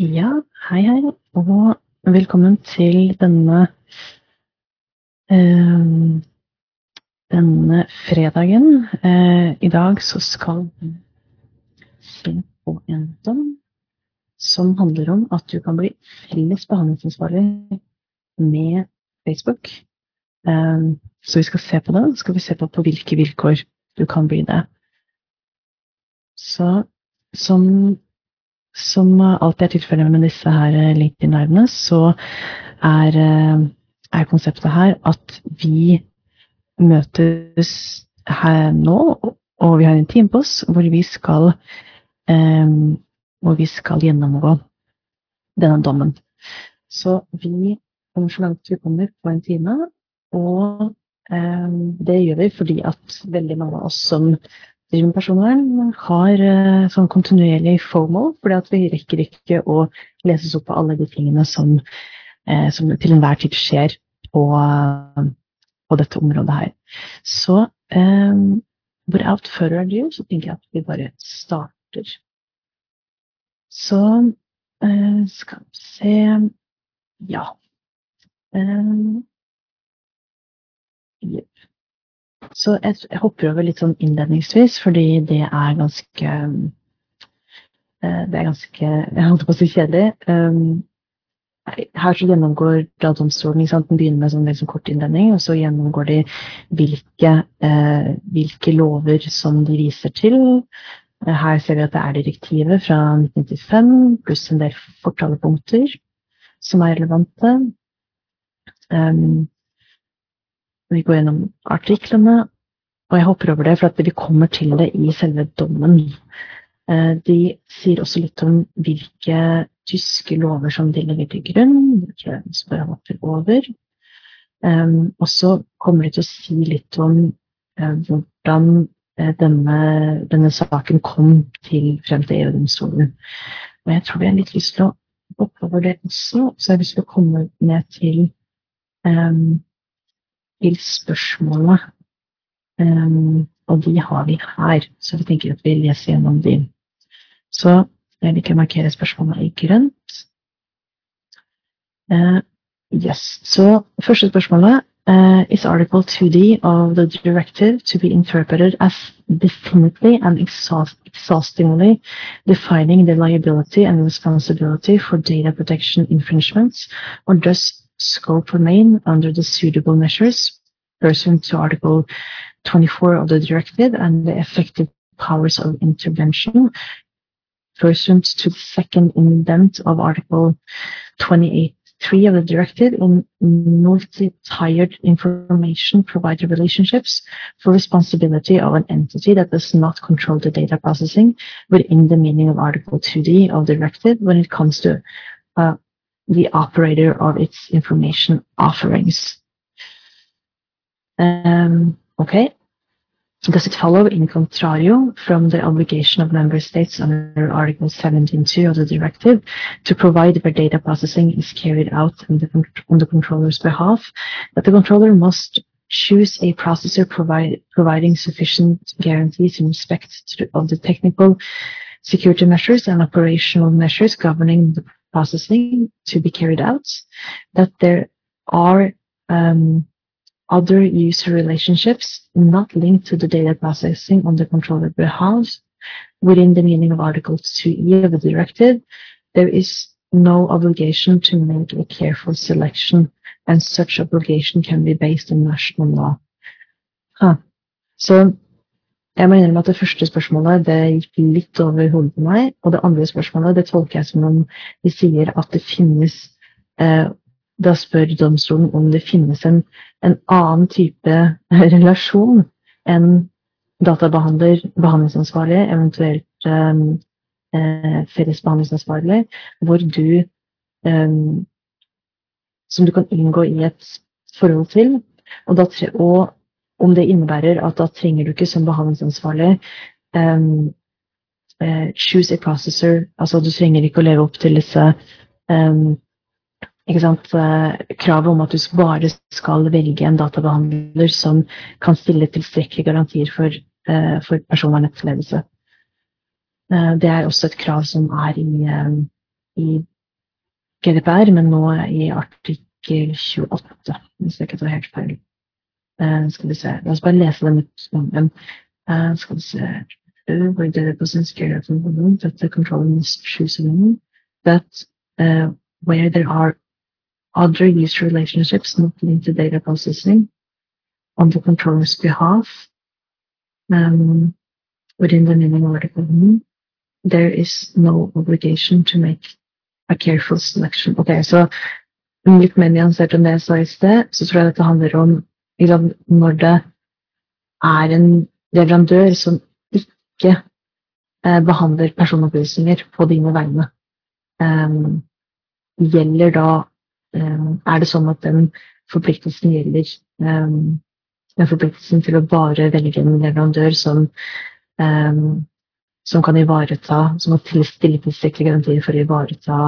Ja, hei, hei, og velkommen til denne eh, denne fredagen. Eh, I dag så skal vi se på en dom som handler om at du kan bli felles behandlingsansvarlig med Facebook. Eh, så vi skal se på det. Så skal vi se på på hvilke vilkår du kan bli det. Så som som alltid er tilfellet med disse her LinkedIn-livene, så er, er, konseptet her at vi møtes her nå, og vi har en time på oss hvor vi skal, um, hvor vi skal gjennomgå denne dommen. Så vi kommer så langt vi kommer på en time, og um, det gjør vi fordi at veldig mange av oss som driver med personvern, har uh, sånn kontinuerlig FOMO, fordi at vi rekker ikke å lese oss opp på alle de tingene som, uh, som til enhver tid skjer på, uh, på, dette området her. Så um, without further ado, så tenker jeg at vi bare starter. Så skal vi se Ja. Um, yep. Så jeg, hopper over litt sånn innledningsvis, fordi det er ganske eh, Det er ganske Jeg holdt på å si kjedelig. Um, her så gjennomgår da domstolen Den begynner med sånn liksom kort innledning, og så gjennomgår de hvilke, eh, hvilke lover som de viser til. Eh, her ser vi at det er direktivet fra 1995 pluss en del fortalepunkter som er relevante. Um, vi går gjennom artiklene, og jeg hopper over det for vi kommer til det i selve dommen. Eh, de sier også litt om hvilke tyske lover som de legger til grunn. hvilke som bare hopper over. Um, og så kommer de til å si litt om uh, hvordan uh, denne, denne, saken kom til frem til EU-domstolen. Og jeg tror vi har litt lyst til å hoppe over det også, så jeg har lyst til å komme ned til um, til spørsmålet. Um, og de har vi her, så vi tenker at vi leser gjennom de. Så jeg vil ikke markere spørsmålet i grønt. Uh, yes. Så første spørsmålet uh, Is Article 2D of the directive to be interpreted as definitely and exhaust exhaustingly defining the liability and responsibility for data protection infringements, or does scope remain under the suitable measures pursuant to Article 24 of the Directive and the effective powers of intervention pursuant to the second indent of Article 28.3 of the Directive in multi-tiered information provider relationships for responsibility of an entity that does not control the data processing within the meaning of Article 2D of the Directive when it comes to uh, the operator of its information offerings. Um, okay. Does it follow in contrario from the obligation of member states under Article 17.2 of the directive to provide where data processing is carried out on the, on the controller's behalf that the controller must choose a processor provide, providing sufficient guarantees in respect to, of the technical security measures and operational measures governing the processing to be carried out, that there are um, other user relationships not linked to the data processing on the controller behalf within the meaning of Article 2E of the directive, there is no obligation to make a careful selection, and such obligation can be based on national law. Huh. Så Jeg må innrømme at det første spørsmålet det gikk litt over hodet på meg. Og det andre spørsmålet det tolker jeg som om de sier at det finnes eh, Da spør domstolen om det finnes en, en annen type relasjon enn databehandler, behandlingsansvarlig, eventuelt eh, eh felles behandlingsansvarlig, hvor du eh, Som du kan inngå i et forhold til. Og, da, og om det innebærer at da trenger du ikke som behandlingsansvarlig um, uh, choose a processor. Altså du trenger ikke å leve opp til disse um, ikke sant, uh, kravet om at du bare skal velge en databehandler som kan stille tilstrekkelige garantier for, uh, for personvernets ledelse. det er også et krav som er i, i GDPR, men nå i artikkel 28, hvis jeg ikke tar helt feil. Uh, skal vi se, La oss bare lese dem ut sammen. Uh, skal vi se Where the represents care of that the control choosing that uh, where there are other user relationships not linked to data processing on the controller's behalf um, within the meaning of article 1, there is no obligation to make a careful selection. Ok, så litt mer nyansert enn det jeg sa i sted, så tror jeg dette handler om når det er en leverandør som ikke eh, behandler personopplysninger på dine vegne. Um, gjelder da um, Er det sånn at den forpliktelsen gjelder den forpliktelsen til å bare velge en leverandør som som kan ivareta, som har stille tilstrekkelige garantier for å ivareta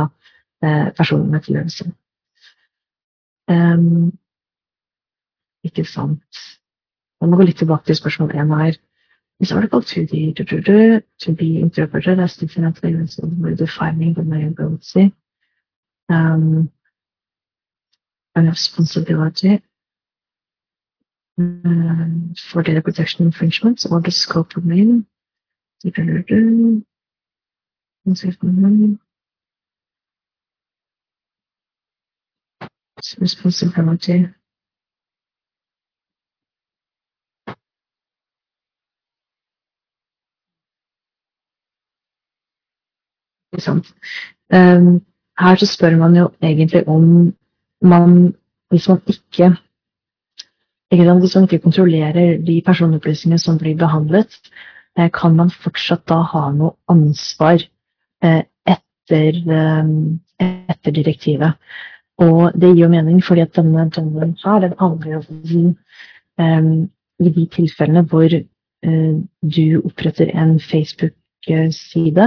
eh, med til ledelse. Um, ikke sant. Jeg må gå litt tilbake til spørsmål én her. Is article 2D to, to, to be interpreted as definitely with defining the liability um, and responsibility um, for data protection infringements or the scope of meaning responsibility. Sant. Um, her så spør man jo egentlig om man, hvis man ikke, ikke Hvis man ikke kontrollerer de personopplysningene som blir behandlet, Eh, kan man fortsatt da ha noe ansvar eh, etter, eh, etter direktivet. Og det gir jo mening, fordi at denne dommen her den avgjørelsen om i de tilfellene hvor du oppretter en Facebook-side,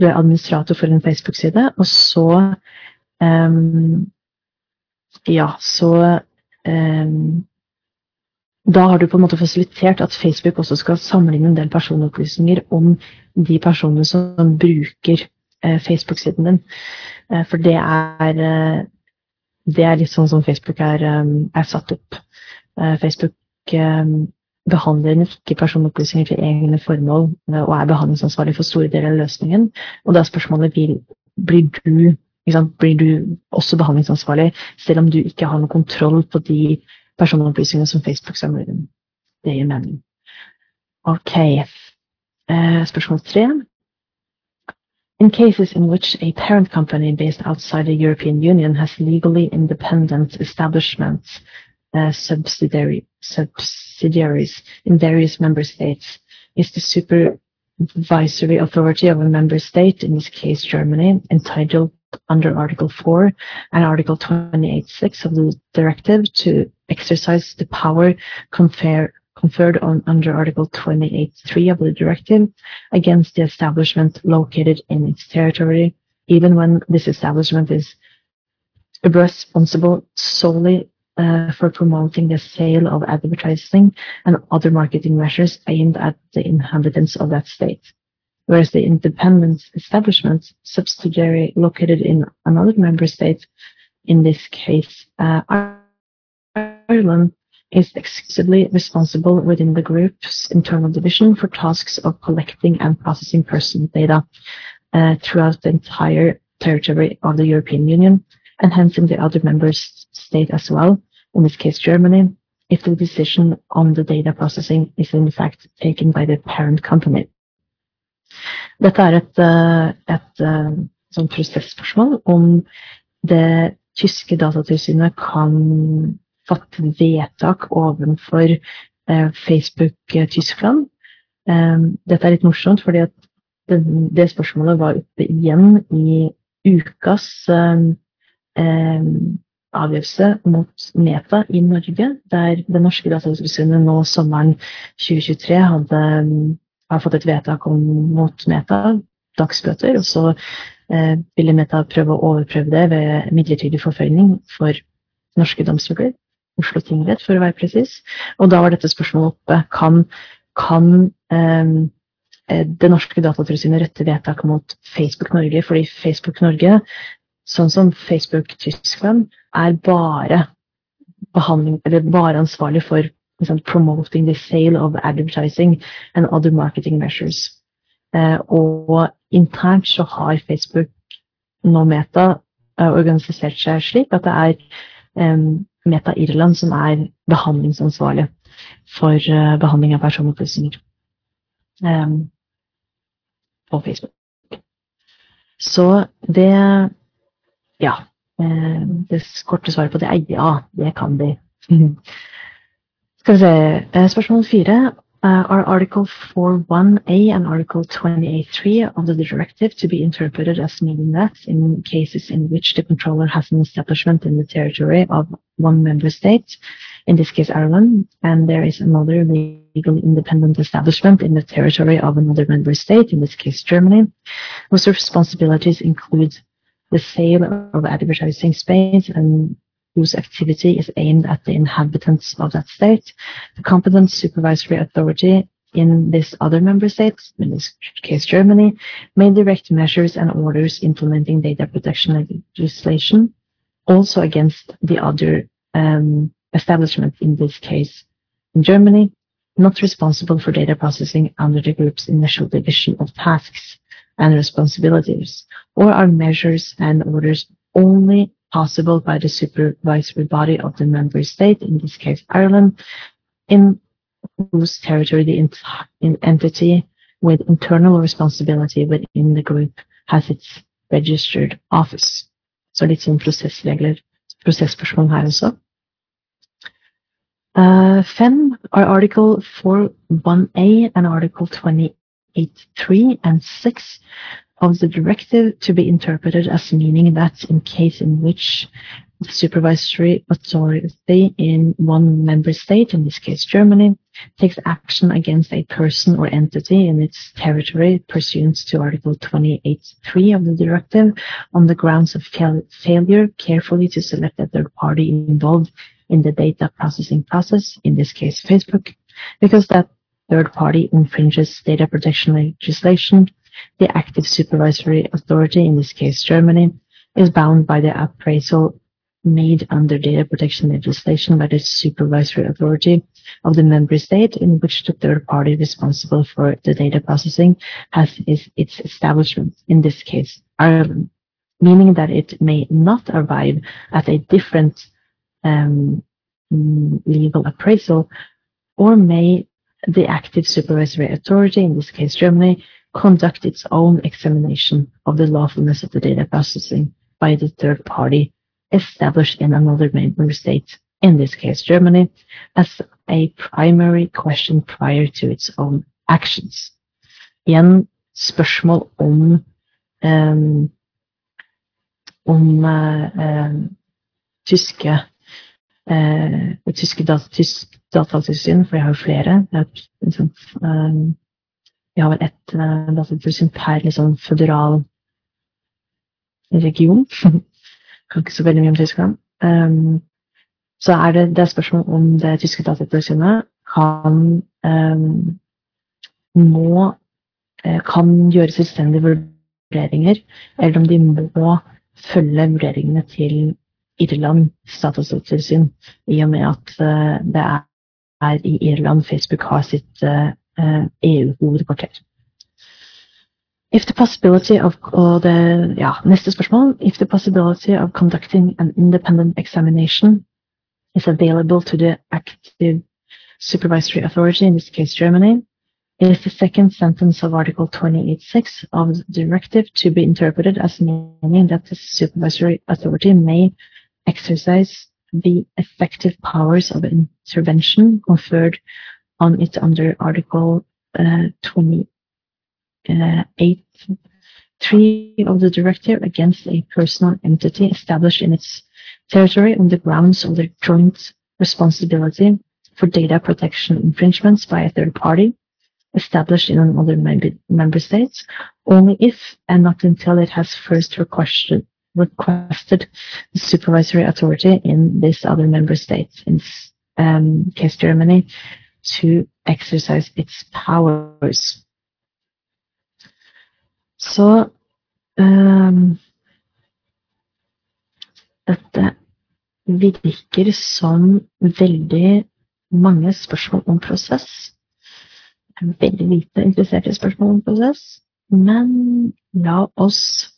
du er administrator for en Facebook-side, og så Ja, så da har du på en måte fasilitert at Facebook også skal samle inn en del personopplysninger om de personene som bruker uh, Facebook-siden din. Uh, for det er, uh, det er litt sånn som Facebook er, eh, er satt opp. Facebook eh, behandler ikke personopplysninger til egne formål og er behandlingsansvarlig for store deler av løsningen. Og da er spørsmålet vil, blir du blir du også behandlingsansvarlig, selv om du ikke har noen kontroll på de personopplysningene som Facebook samler inn. Det gir mening. Ok. Uh, spørsmål tre. In cases in which a parent company based outside the European Union has legally independent establishments, uh, subsidiary, subsidiaries in various member states, is the supervisory authority of a member state, in this case Germany, entitled under Article 4 and Article 28.6 of the directive to exercise the power confer, conferred on under Article 28.3 of the directive against the establishment located in its territory, even when this establishment is responsible solely uh, for promoting the sale of advertising and other marketing measures aimed at the inhabitants of that state whereas the independent establishment subsidiary located in another member state, in this case uh, Ireland, is exclusively responsible within the group's internal division for tasks of collecting and processing personal data uh, throughout the entire territory of the European Union, in the other member state as well, in this case Germany, if the decision on the data processing is in fact taken by the parent company. Dette er et, eh, et eh, sånn prosessspørsmål om det tyske datatilsynet kan fatte vedtak overfor eh, Facebook Tyskland. Dette er litt morsomt, fordi at det, det spørsmålet var oppe igjen i ukas avgjørelse mot Meta i Norge, der det norske datatilsynet nå sommeren 2023 hadde har fått et vedtak om mot Meta, dagsbøter, og så eh, ville Meta prøve å overprøve det ved midlertidig forfølgning for norske domstoler. Oslo tingrett, for å være presis. Og da var dette spørsmålet oppe. Kan, kan eh, det norske datatilsynet rette vedtak mot Facebook Norge? Fordi Facebook Norge sånn som Facebook Tyskland, er bare bare ansvarlig for liksom, promoting the sale of advertising and other marketing measures. Eh, og internt så har Facebook nå Meta eh, organisert seg slik at det er eh, Meta Irland som er behandlingsansvarlig for uh, behandling av personopplysninger på Facebook. Så det Ja. Det korte svaret på det er ja, det kan de. Skal vi se. Spørsmål fire. Uh, are Article 4.1a and Article 28.3 of the directive to be interpreted as meaning that in cases in which the controller has an establishment in the territory of one member state, in this case Ireland, and there is another legal independent establishment in the territory of another member state, in this case Germany, whose responsibilities include the sale of advertising space and whose activity is aimed at the inhabitants of that state. The competent supervisory authority in this other member state, in this case Germany, may direct measures and orders implementing data protection legislation also against the other um, establishment, in this case in Germany, not responsible for data processing under the group's initial division of tasks and responsibilities, or are measures and orders only possible by the supervisory body of the member state, in this case Ireland, in whose territory the entity with internal responsibility within the group has its registered office. Så litt sånn prosessregler, prosessspørsmål her også. Uh, FEM are Article 4.1a and Article 28.3 and 6 of the directive to be interpreted as meaning that in case in which the supervisory authority in one member state, in this case Germany, takes action against a person or entity in its territory pursuant to Article 28.3 of the directive on the grounds of fail failure carefully to select a third party involved in the data processing process, in this case Facebook, because that third party infringes data protection legislation. The active supervisory authority, in this case Germany, is bound by the appraisal made under data protection legislation by the supervisory authority of the member state in which the third party responsible for the data processing has is its establishment, in this case Ireland, meaning that it may not arrive at a different um, legal appraisal or may the active supervisory authority, in this case Germany, conduct its own examination of the lawfulness of the data processing by the third party established in another member state, in this case Germany, as a primary question prior to its own actions. Igjen spørsmål om um, om uh, tyske uh, tyske dat tysk datatilsyn, for jeg har jo flere. Det er, liksom, um, vi har vel ett uh, datatilsyn per liksom føderal region. kan ikke så veldig mye om Tyskland. Um, så er det, det er spørsmål om det tyske datatilsynet kan um, må kan gjøre selvstendige vurderinger, eller om de må følge vurderingene til Datatilsyn, i og med at uh, det er, i Irland Facebook har sitt uh, EU-hovedkvarter. If the possibility of og det, ja, If the possibility of conducting an independent examination is available to the active supervisory authority, in this case Germany, is the second sentence of Article 28.6 of the directive to be interpreted as meaning that the supervisory authority may exercise the effective powers of intervention conferred on it under Article uh, 28 3 of the directive against a personal entity established in its territory on the grounds of their joint responsibility for data protection infringements by a third party established in another member, member state, only if and not until it has first requested requested the supervisory authority in this other member state, in um, case Germany, to exercise its powers. Så um, dette virker som veldig mange spørsmål om prosess. Jeg er veldig lite interessert i spørsmål om prosess, men la oss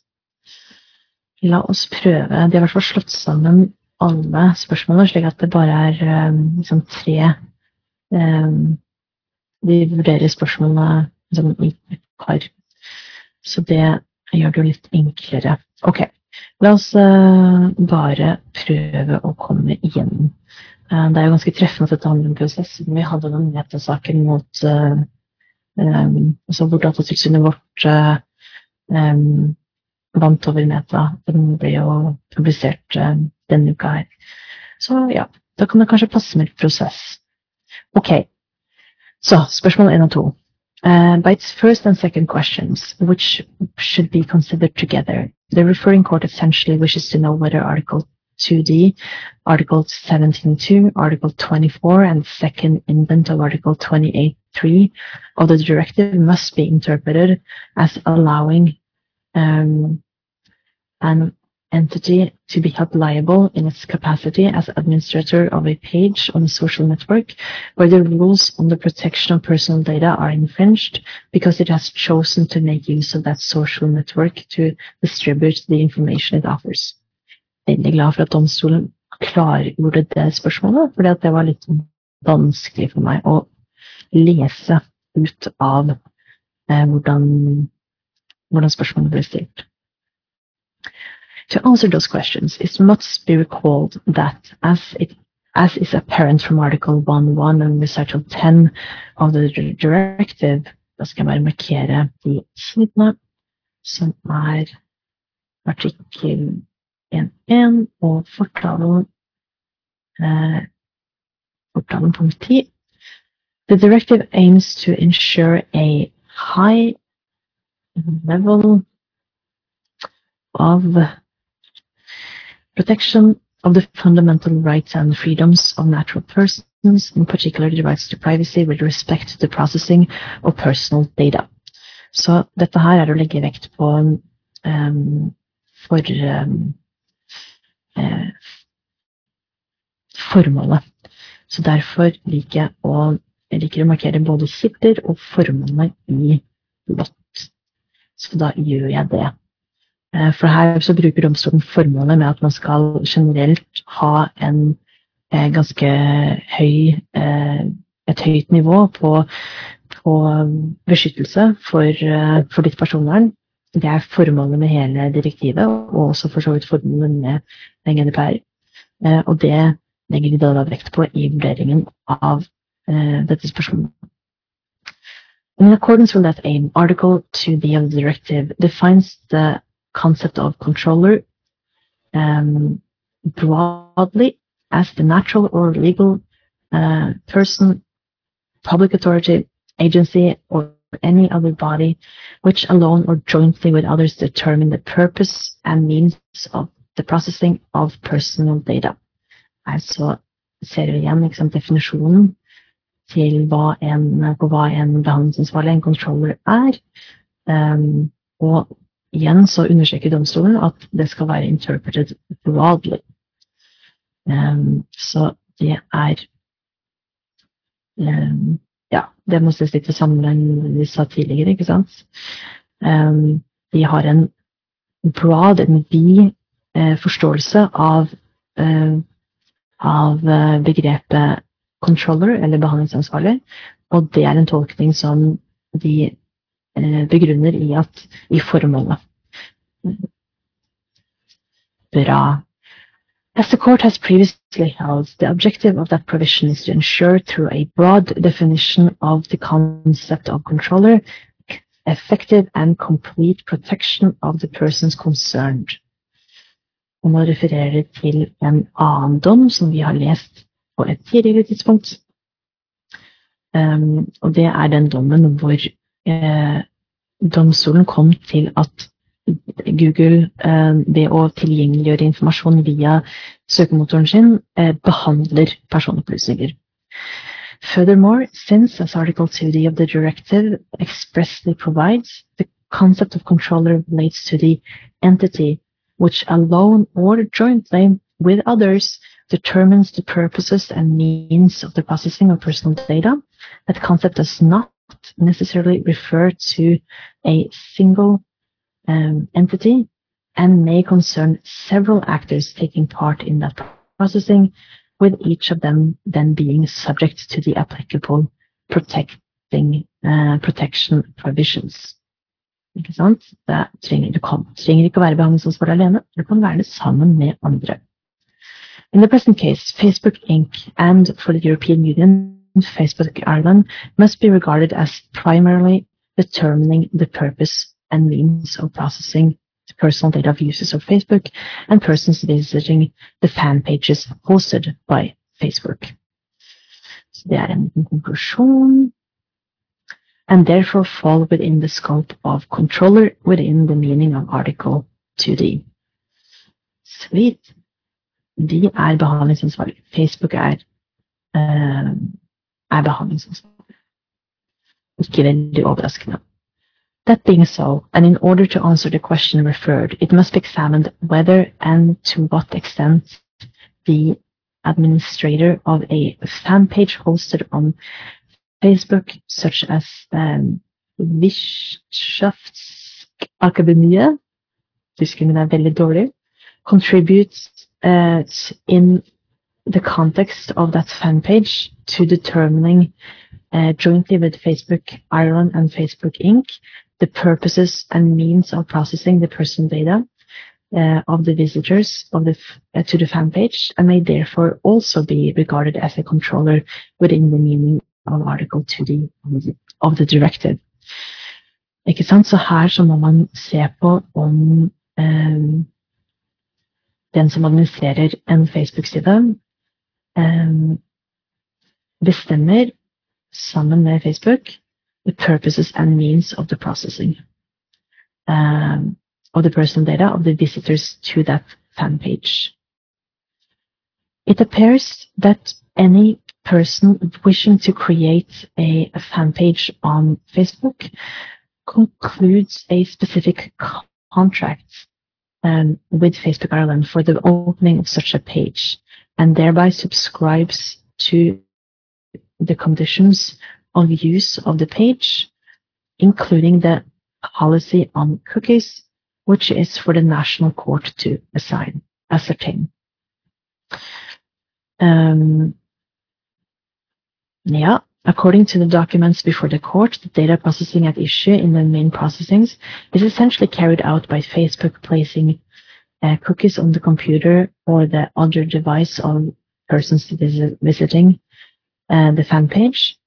la oss prøve. De har i hvert fall slått sammen alle spørsmålene, slik at det bare er um, liksom tre um, De vurderer spørsmålene liksom, i et par. Så det gjør det jo litt enklere. Ok, la oss uh, bare prøve å komme igjennom. Uh, det er jo ganske treffende at dette handler om prosess. Vi hadde den metasaken mot uh, um, altså hvor Datatilsynet vårt um, vant over Meta. Den ble jo publisert denne uka her. Så ja, da kan det kanskje passe med prosess. Ok, så spørsmål én og to. Uh, by its first and second questions, which should be considered together, the referring court essentially wishes to know whether Article 2D, Article 17.2, Article 24, and second indent of Article 28.3 of the directive must be interpreted as allowing um, an entity to be held liable in its capacity as administrator of a page on a social network where the rules on the protection of personal data are infringed because it has chosen to make use of that social network to distribute the information it offers. Veldig glad for at domstolen klargjorde det spørsmålet, fordi det var litt vanskelig for meg å lese ut av eh, hvordan, hvordan spørsmålet ble stilt. To answer those questions, it must be recalled that as it as is apparent from Article 1.1 and Recital 10 of the directive, skal bare markere de sidene, som er artikkel 1.1 og fortalen, eh, fortalen punkt 10. The directive aims to ensure a high level of protection of the fundamental rights and freedoms of natural persons, in particular the rights to privacy with respect to the processing of personal data. Så dette her er å legge vekt på um, for um, eh, formålet. Så derfor liker jeg å, jeg liker å markere både kilder og formålet i blått. Så da gjør jeg det. Eh, for her så bruker domstolen formålet med at man skal generelt ha en eh, ganske høy eh, et høyt nivå på, på beskyttelse for, for, ditt personvern. Det er formålet med hele direktivet, og også for så vidt formålet med GDPR. Og det legger de da vekt på i vurderingen av dette spørsmålet. In accordance with that aim, Article 2B of the directive defines the concept of controller um, broadly as the natural or legal uh, person, public authority, agency, or any other body which alone or jointly with others determine the purpose and means of the processing of personal data. Altså ser vi igjen liksom, definisjonen til hva en, på hva en behandlingsansvarlig, en controller, er. Um, og Igjen så understreker domstolen at det skal være interpreted broadly. Um, så det er um, Ja, det må ses litt i sammenheng med det vi sa tidligere, ikke sant? Um, de har en broad, en vid uh, forståelse av, uh, av uh, begrepet controller, eller behandlingsansvarlig, og det er en tolkning som de begrunner i at i formålet. Bra. As the court has previously held, the objective of that provision is to ensure through a broad definition of the concept of controller effective and complete protection of the persons concerned. Og nå refererer det til en annen dom som vi har lest på et tidligere tidspunkt. Um, og det er den dommen hvor eh, domstolen kom til at Google eh, ved å tilgjengeliggjøre informasjon via søkemotoren sin eh, behandler personopplysninger. Furthermore, since, as Article 2D of the directive expressly provides, the concept of controller relates to the entity which alone or jointly with others determines the purposes and means of the processing of personal data. That concept does not necessarily refer to a single um, entity and may concern several actors taking part in that processing, with each of them then being subject to the applicable protecting, uh, protection provisions. Ikke sant? Det trenger, det kan, trenger ikke å være behandlingsansvar alene, det kan være det sammen med andre. In the present case, Facebook Inc. and for the European Union, Facebook Ireland must be regarded as primarily determining the purpose and means of processing the personal data of users of Facebook and persons visiting the fan pages hosted by Facebook. Så det er en. And therefore fall within the scope of controller within the meaning of article 2D. Sweet. De er behandlingsansvarlig. Facebook er, That being so, and in order to answer the question referred, it must be examined whether and to what extent the administrator of a fan page hosted on Facebook, such as um, Wissenschaftsakademie, tysken min er veldig dårlig, contributes uh, in the context of that fan page to determining uh, jointly with Facebook Ireland and Facebook Inc the purposes and means of processing the personal data uh, of the visitors of the, uh, to the fan page and may therefore also be regarded as a controller within the meaning of Article 2D of the directive. Ikke sant? Så her så må man se på om um, den som administrerer en Facebook-side, bestemmer sammen med Facebook the purposes and means of the processing um, of the personal data of the visitors to that fan page. It appears that any person wishing to create a, a fan page on Facebook concludes a specific contract um, with Facebook Ireland for the opening of such a page and thereby subscribes to the conditions of use of the page, including the policy on cookies, which is for the national court to assign, ascertain. Um, yeah, according to the documents before the court, the data processing at issue in the main processings is essentially carried out by Facebook placing uh, cookies on the computer or the other device of persons visit, visiting uh, the fan page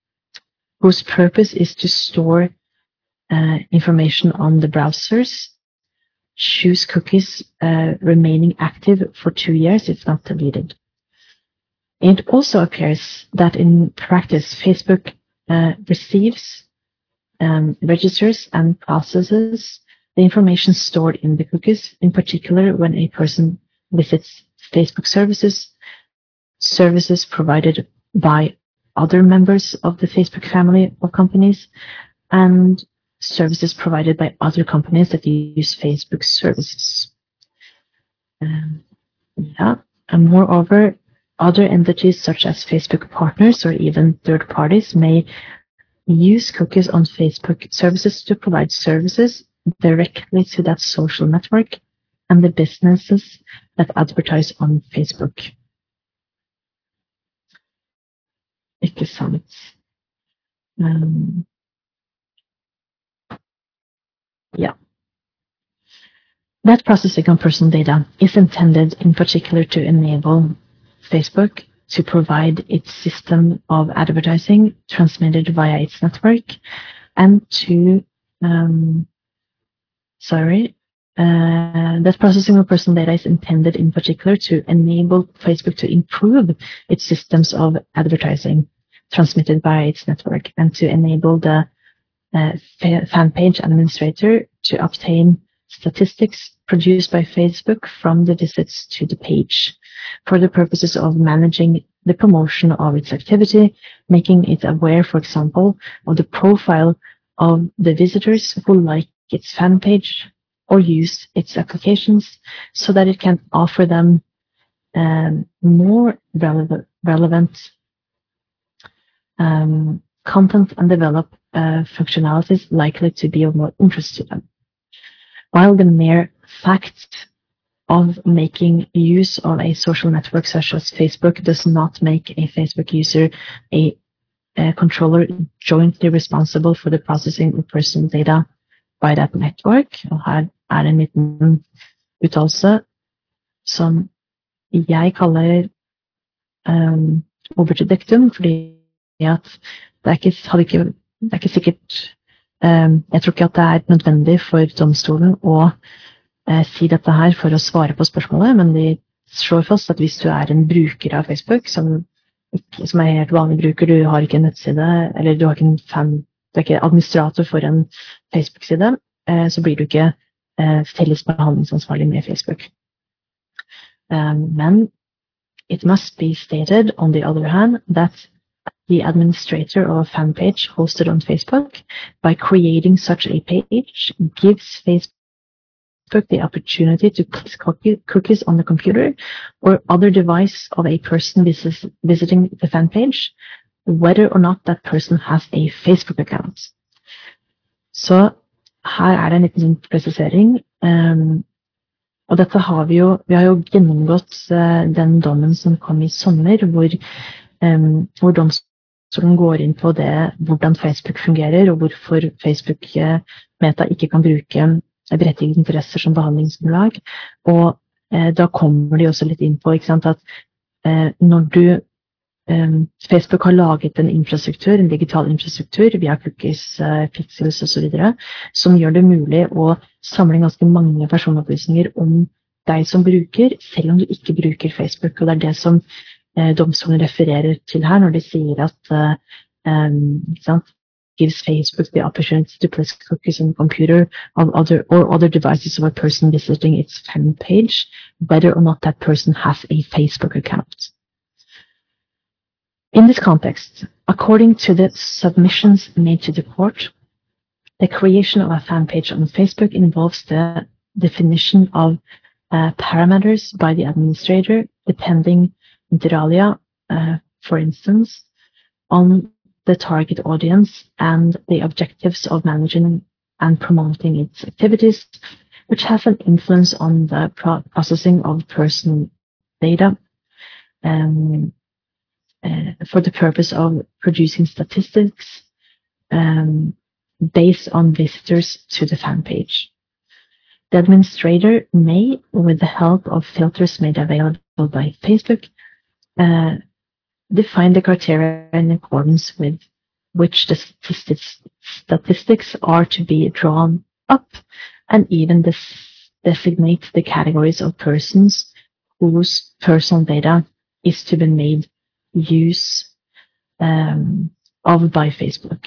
whose purpose is to store uh, information on the browsers, choose cookies uh, remaining active for two years if not deleted. It also appears that in practice, Facebook uh, receives, um, registers, and processes the information stored in the cookies, in particular when a person visits Facebook services, services provided by other members of the Facebook family of companies and services provided by other companies that use Facebook services. Um, yeah, and moreover, other entities such as Facebook partners or even third parties may use cookies on Facebook services to provide services directly to that social network and the businesses that advertise on Facebook. Ikke sant. Um, yeah. That processing of personal data is intended in particular to enable Facebook to provide its system of advertising transmitted via its network and to, um, sorry, uh, that processing of personal data is intended in particular to enable Facebook to improve its systems of advertising transmitted by its network and to enable the uh, fan page administrator to obtain statistics produced by Facebook from the visits to the page. For the purposes of managing the promotion of its activity, making it aware, for example, of the profile of the visitors who like its fan page or use its applications so that it can offer them um, more relevant, relevant um, content and develop uh, functionalities likely to be of more interest to them. While the mere fact of making use of a social network such as Facebook does not make a Facebook user a, a controller jointly responsible for the processing of personal data by that network. Og her er en liten uttalelse som jeg kaller um, oberdedictum, fordi at det er ikke, ikke, det er ikke sikkert um, Jeg tror ikke at det er nødvendig for domstolen å uh, si dette her for å svare på spørsmålet, men de slår fast at hvis du er en bruker av Facebook, som, som er helt vanlig bruker, du har ikke en nettside, eller du har ikke en fan, du er ikke administrator for en Facebook-side, uh, så blir du ikke uh, felles behandlingsansvarlig med Facebook. Um, then it must be stated, on the other hand, that the administrator of a fan page hosted on Facebook, by creating such a page, gives Facebook the opportunity to place cookies on the computer or other device of a person visiting the fan page, whether or not that person has a Facebook account. Så her er det en liten presisering. Um, Og dette har vi jo Vi har jo gjennomgått uh, den dommen som kom i sommer, hvor, um, hvor domstolen går inn på det, hvordan Facebook fungerer, og hvorfor Facebook uh, Meta ikke kan bruke berettigede interesser som behandlingsgrunnlag. Og uh, da kommer de også litt inn på sant, at når du Facebook har laget en infrastruktur, en digital infrastruktur via cookies, eh, pixels osv. som gjør det mulig å samle ganske mange personopplysninger om deg som bruker, selv om du ikke bruker Facebook. Og det er det som eh, domstolen refererer til her når de sier at um, gives Facebook the opportunity to place cookies on the computer of other or other devices of a person visiting its fan page, whether or not that person has a Facebook account. In this context, according to the submissions made to the court, the creation of a fan page on Facebook involves the definition of uh, parameters by the administrator, depending inter alia, uh, for instance, on the target audience and the objectives of managing and promoting its activities, which has an influence on the pro processing of personal data. Um, uh, for the purpose of producing statistics um, based on visitors to the fan page. The administrator may, with the help of filters made available by Facebook, uh, define the criteria in accordance with which the statistics, statistics are to be drawn up and even designate the categories of persons whose personal data is to be made use um, of by Facebook.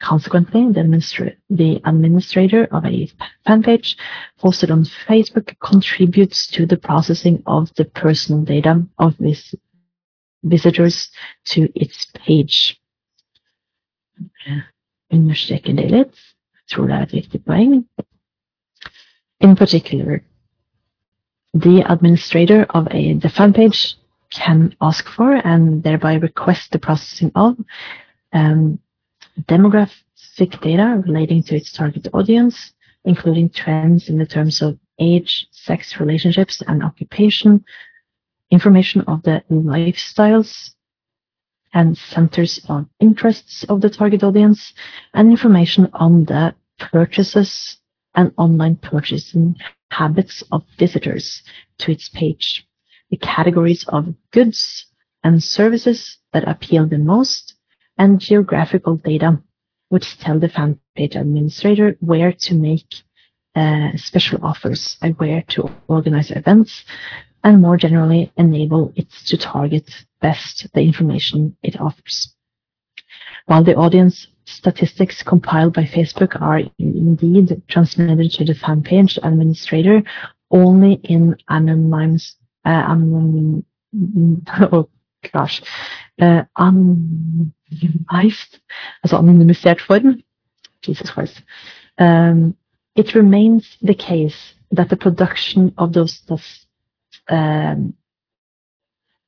Consequently, the, administra the administrator of a fan page hosted on Facebook contributes to the processing of the personal data of vis visitors to its page. Understreker det litt. Tror det er. In particular, the administrator of a the fan page can ask for and thereby request the processing of um, demographic data relating to its target audience, including trends in the terms of age, sex, relationships, and occupation, information of the lifestyles and centers of interests of the target audience, and information on the purchases and online purchasing habits of visitors to its page the categories of goods and services that appeal the most, and geographical data, which tell the fan page administrator where to make uh, special offers and where to organize events, and more generally enable it to target best the information it offers. While the audience statistics compiled by Facebook are indeed transmitted to the fan page administrator only in anonymous um, oh gosh, uh, anonymized, altså anonymisert form. Jesus Christ. Um, it remains the case that the production of those um,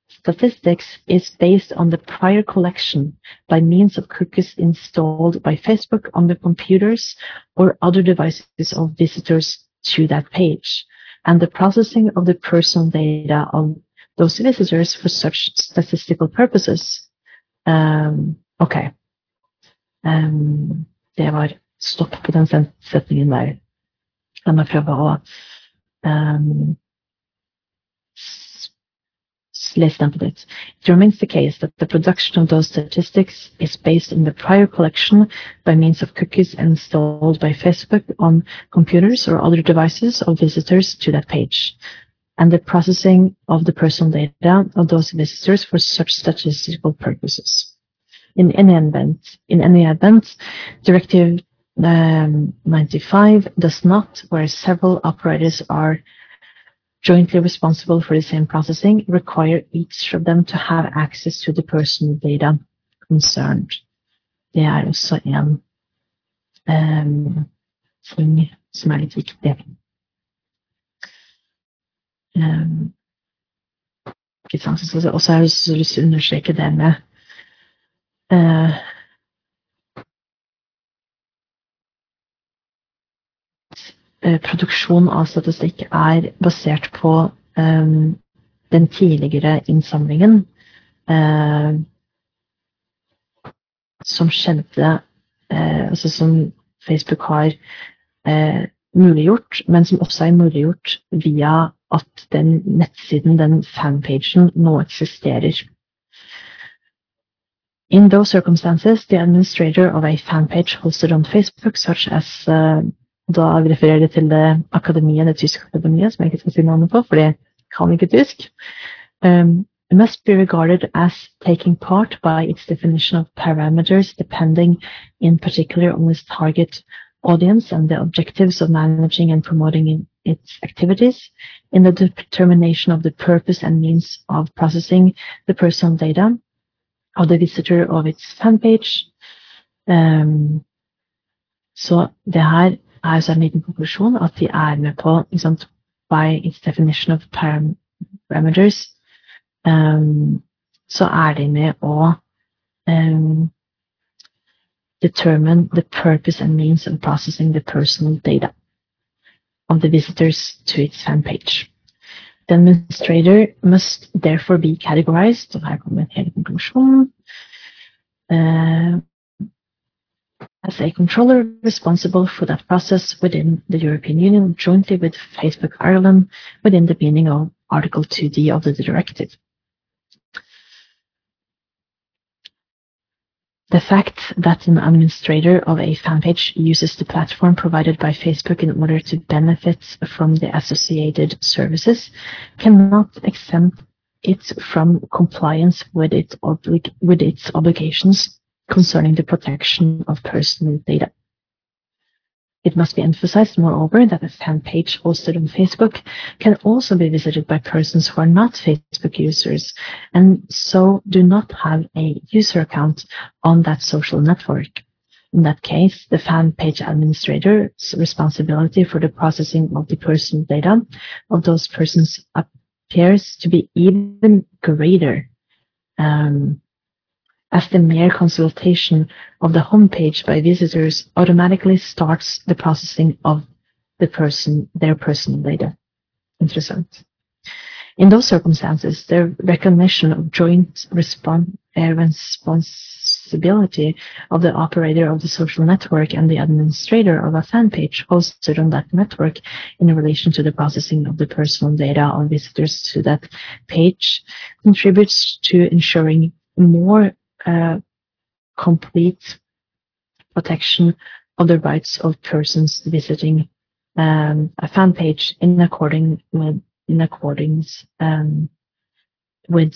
statistics is based on the prior collection by means of cookies installed by Facebook on the computers or other devices of visitors to that page, and the processing of the personal data of those visitors for such statistical purposes. Um, ok. Um, det var stopp på den setningen der. La meg prøve å um, less than it. It remains the case that the production of those statistics is based on the prior collection by means of cookies installed by Facebook on computers or other devices of visitors to that page, and the processing of the personal data of those visitors for such statistical purposes. In any event, in any event, Directive um, 95 does not, where several operators are jointly responsible for the same processing require each of them to have access to the personal data concerned. Det er også en um, ting som er litt viktig. Um, og så har jeg lyst til å understreke det med uh, produksjon av statistikk er basert på um, den tidligere innsamlingen uh, som skjedde uh, Altså som Facebook har uh, muliggjort, men som også er muliggjort via at den nettsiden, den fanpagen, nå eksisterer. In those circumstances, the administrator of a fanpage hosted on Facebook, such as Da refererer jeg til akademiet, det tyske akademiet, som jeg ikke skal si navnet på, for det kan ikke tysk. Um, must be regarded as taking part by its definition of parameters depending in particular on its target audience and the objectives of managing and promoting its activities in the determination of the purpose and means of processing the personal data of the visitor of its fanpage. Um, så det her er så en liten konklusjon at de er med på liksom, by its definition of parameters um, så er de med å um, determine the purpose and means of processing the personal data of the visitors to its fan page. The administrator must therefore be categorized, og her kommer en hel konklusjon, uh, as a controller responsible for that process within the European Union jointly with Facebook Ireland within the meaning of Article 2D of the directive. The fact that an administrator of a fan page uses the platform provided by Facebook in order to benefit from the associated services cannot exempt it from compliance with its, oblig with its obligations concerning the protection of personal data. It must be emphasized, moreover, that a fan page hosted on Facebook can also be visited by persons who are not Facebook users and so do not have a user account on that social network. In that case, the fan page administrator's responsibility for the processing of the personal data of those persons appears to be even greater. Um, as the mere consultation of the homepage by visitors automatically starts the processing of the person, their personal data. Interessant. In those circumstances, the recognition of joint respons uh, responsibility of the operator of the social network and the administrator of a fan page hosted on that network in relation to the processing of the personal data of visitors to that page contributes to ensuring more uh, complete protection of the rights of persons visiting um, a fan page in according with in accordance um, with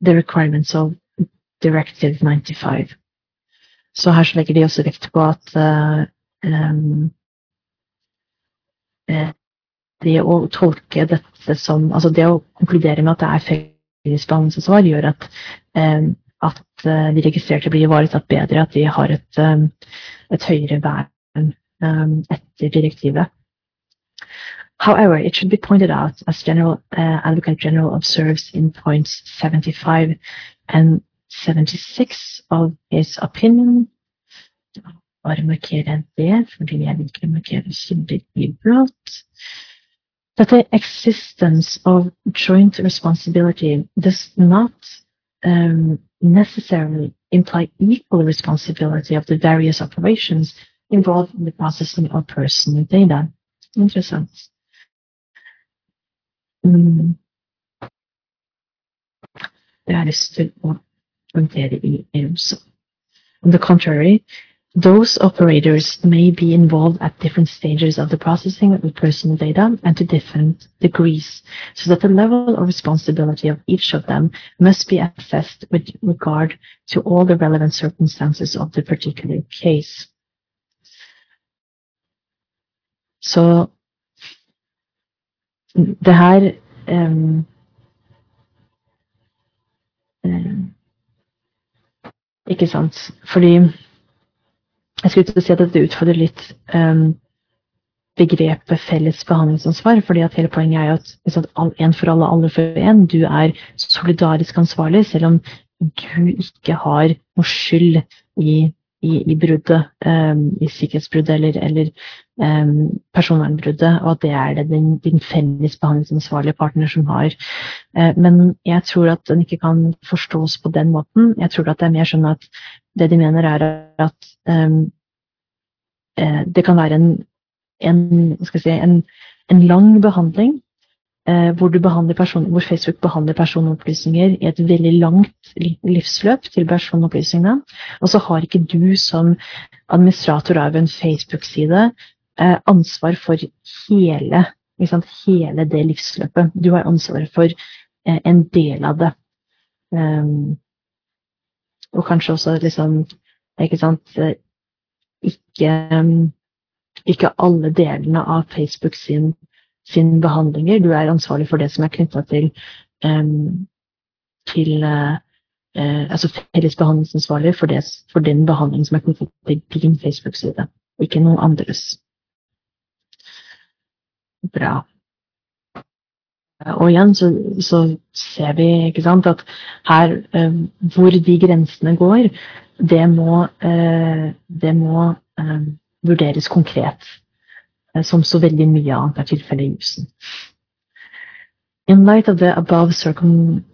the requirements of Directive 95. Så her så legger de også vekt på at uh, um, det å tolke dette som Altså det å konkludere med at det er felles behandlingsansvar, gjør at um, at eh, de registrerte blir ivaretatt bedre, at de har et, eh, et høyere vern. Eh, etter direktivet. However, it should be pointed out, as General uh, Advocate General observes in points 75 and 76 of his opinion, that the existence of joint responsibility does not um, necessarily imply equal responsibility of the various operations involved in the processing of personal data. Interessant. Mm. Det jeg lyst. On the contrary, those operators may be involved at different stages of the processing of personal data and to different degrees, so that the level of responsibility of each of them must be assessed with regard to all the relevant circumstances of the particular case. Så det her um, um, Ikke sant? Fordi Jeg skulle til å si at dette utfordrer litt um, begrepet felles behandlingsansvar. fordi at hele poenget er jo at liksom, en for alle, alle for en. Du er solidarisk ansvarlig, selv om du ikke har noe skyld i i, i bruddet, um, i sikkerhetsbruddet eller, eller um, personvernbruddet, og at det er det din, din felles behandlingsansvarlige partner som har. Uh, men jeg tror at den ikke kan forstås på den måten. Jeg tror at det er mer sånn at det de mener, er at um, det kan være en, en, si, en, en lang behandling Eh, hvor, hvor, Facebook behandler personopplysninger i et veldig langt livsløp til personopplysningene. Og så har ikke du som administrator av en Facebook-side eh, ansvar for hele, sant, hele, det livsløpet. Du har ansvar for eh, en del av det. Um, og kanskje også liksom Ikke sant Ikke, ikke alle delene av Facebook sin sin behandlinger. Du er ansvarlig for det som er knytta til, um, til uh, altså felles behandlingsansvarlig for, det, for den behandling som er knyttet til din Facebook-side, ikke noen andres. Bra. Og igjen så, så, ser vi sant, at her eh, hvor de grensene går, det må, det må vurderes konkret. Eh, som så veldig mye annet er tilfellet i jussen. In light of the above